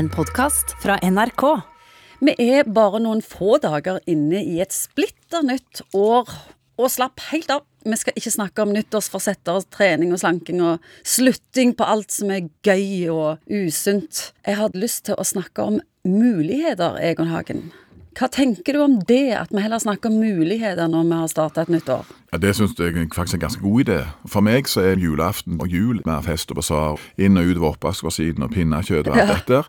en podkast fra NRK. Vi er bare noen få dager inne i et splitter nytt år, og slapp helt av. Vi skal ikke snakke om nyttårsforsetter, trening og slanking og slutting på alt som er gøy og usunt. Jeg hadde lyst til å snakke om muligheter, Egon Hagen. Hva tenker du om det, at vi heller snakker om muligheter når vi har starta et nytt år? Ja, Det syns jeg faktisk er en ganske god idé. For meg så er julaften og jul mer fest og basar. Inn og ut av oppvaskmaskinen og pinnekjøtt og alt dette.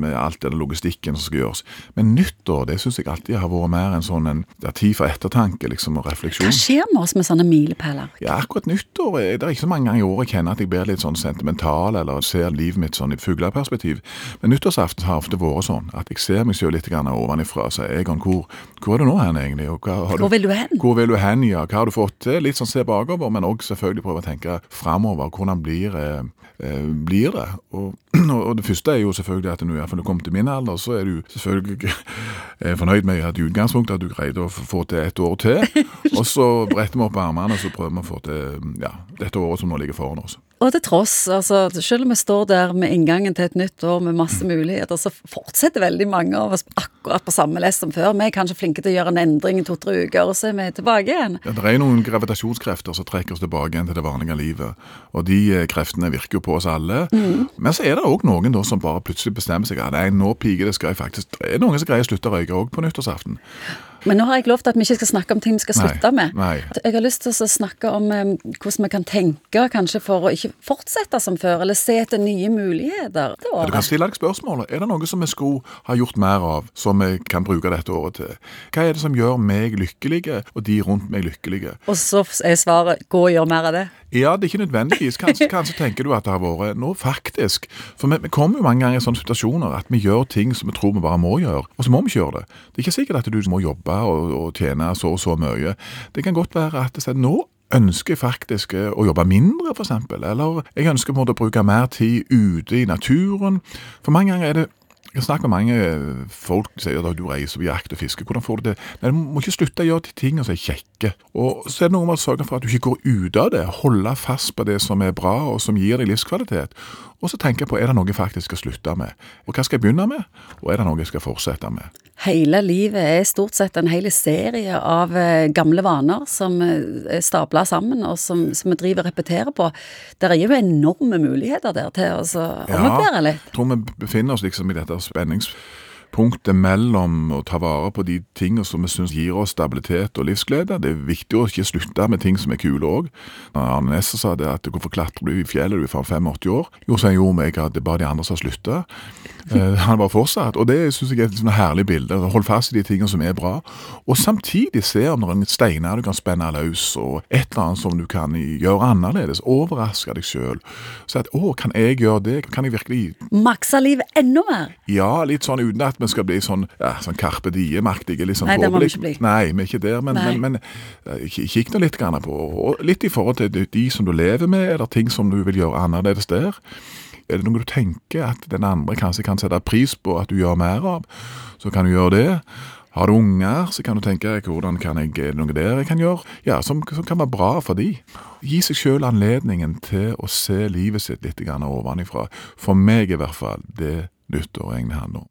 Med alt den logistikken som skal gjøres. Men nyttår det syns jeg alltid har vært mer en sånn en, det er tid for ettertanke liksom, og refleksjon. Hva skjer med oss med sånne milepæler? Ja, akkurat nyttår Det er ikke så mange ganger i året jeg kjenner at jeg blir litt sånn sentimental eller ser livet mitt sånn i fugleperspektiv. Men nyttårsaften har ofte vært sånn at jeg ser meg selv litt ovenifra og sier Egon, hvor, hvor er du nå hen egentlig? Og hva har Hvor vil du hen? Hvor vil du hen, ja. Hva har du fått til? Litt sånn se bakover, men òg selvfølgelig prøve å tenke framover. Hvordan blir, eh, eh, blir det? Og, og, det første er jo selvfølgelig at når du kommer til min alder, så er du selvfølgelig eh, fornøyd med at i utgangspunktet at du greide å få til et år til. Og så bretter vi opp armene og så prøver vi å få til ja, dette året som nå ligger foran oss. Og til tross, altså selv om vi står der med inngangen til et nytt år med masse muligheter, så fortsetter veldig mange av oss akkurat på samme lest som før. Vi er kanskje flinke til å gjøre en endring i to-tre uker, og så er vi tilbake igjen. Ja, det er noen gravitasjonskrefter som trekker oss tilbake igjen til det vanlige livet. Og de eh, kreftene virker jo på oss alle. Men så er det òg noen da som bare plutselig bestemmer seg at nei, nå piker det, skal jeg faktisk Det er noen som greier å slutte å røyke òg på nyttårsaften. Men nå har jeg lovt at vi ikke skal snakke om ting vi skal Nei, slutte med. nei. Jeg har lyst til å snakke om eh, hvordan vi kan tenke kanskje for å ikke fortsette som før, eller se etter nye muligheter det Ja, Du kan stille deg spørsmålet er det noe som vi skulle ha gjort mer av, som vi kan bruke dette året til. Hva er det som gjør meg lykkelige, og de rundt meg lykkelige? Og så er svaret gå og gjør mer av det. Ja, det er ikke nødvendigvis. Kanskje, kanskje tenker du at det har vært nå faktisk. For vi, vi kommer jo mange ganger i sånne situasjoner at vi gjør ting som vi tror vi bare må gjøre, og så må vi ikke gjøre det. Det er ikke sikkert at du må jobbe og, og tjene så og så mye. Det kan godt være at det nå ønsker jeg faktisk å jobbe mindre, eksempel. Eller jeg ønsker på en måte å bruke mer tid ute i naturen. For mange ganger er det jeg snakker med mange eh, folk som sier at du reiser på jakt og fiske. Hvordan får du det? Nei, Du må ikke slutte å gjøre de tingene som er kjekke. Og så er det noe med å sørge for at du ikke går ut av det. Holde fast på det som er bra og som gir deg livskvalitet. Og så tenker jeg på er det noe jeg faktisk skal slutte med. Og hva skal jeg begynne med? Og er det noe jeg skal fortsette med? Hele livet er stort sett en hel serie av eh, gamle vaner som eh, er stabla sammen, og som, som vi driver og repeterer på. Det er jo enorme muligheter der til å så litt. Ja, Jeg tror vi befinner oss liksom i dette spenningspunktet mellom å ta vare på de tingene som vi syns gir oss stabilitet og livsglede. Det er viktig å ikke slutte med ting som er kule òg. Arne Næss sa det at hvorfor klatrer du i fjellet, du er faen 85 år? Jo, så gjorde meg at det er bare de andre som har slutta. Eh, han var fortsatt, og det syns jeg er et sånn herlig bilde. Hold fast i de tingene som er bra, og samtidig se om det er en steiner du kan spenne løs, og et eller annet som du kan gjøre annerledes. Overraske deg sjøl. Si at 'å, kan jeg gjøre det? Kan jeg virkelig Maksa livet enda mer. ja, litt sånn uten at vi skal bli sånn, ja, sånn Carpe Diem-aktige. Litt sånn Nei, det må vi ikke bli. Nei, vi er ikke der, men, men, men eh, kikk nå litt på, og litt i forhold til de, som du lever med, er det ting som du vil gjøre annerledes der? Er det noe du tenker at den andre kanskje kan sette pris på at du gjør mer av, så kan du gjøre det. Har du unger, så kan du tenke hvordan kan jeg, er det noe der jeg kan gjøre, ja, som, som kan være bra for de. Gi seg selv anledningen til å se livet sitt litt ovenifra. For meg i hvert fall, det nyttår egentlig handler om.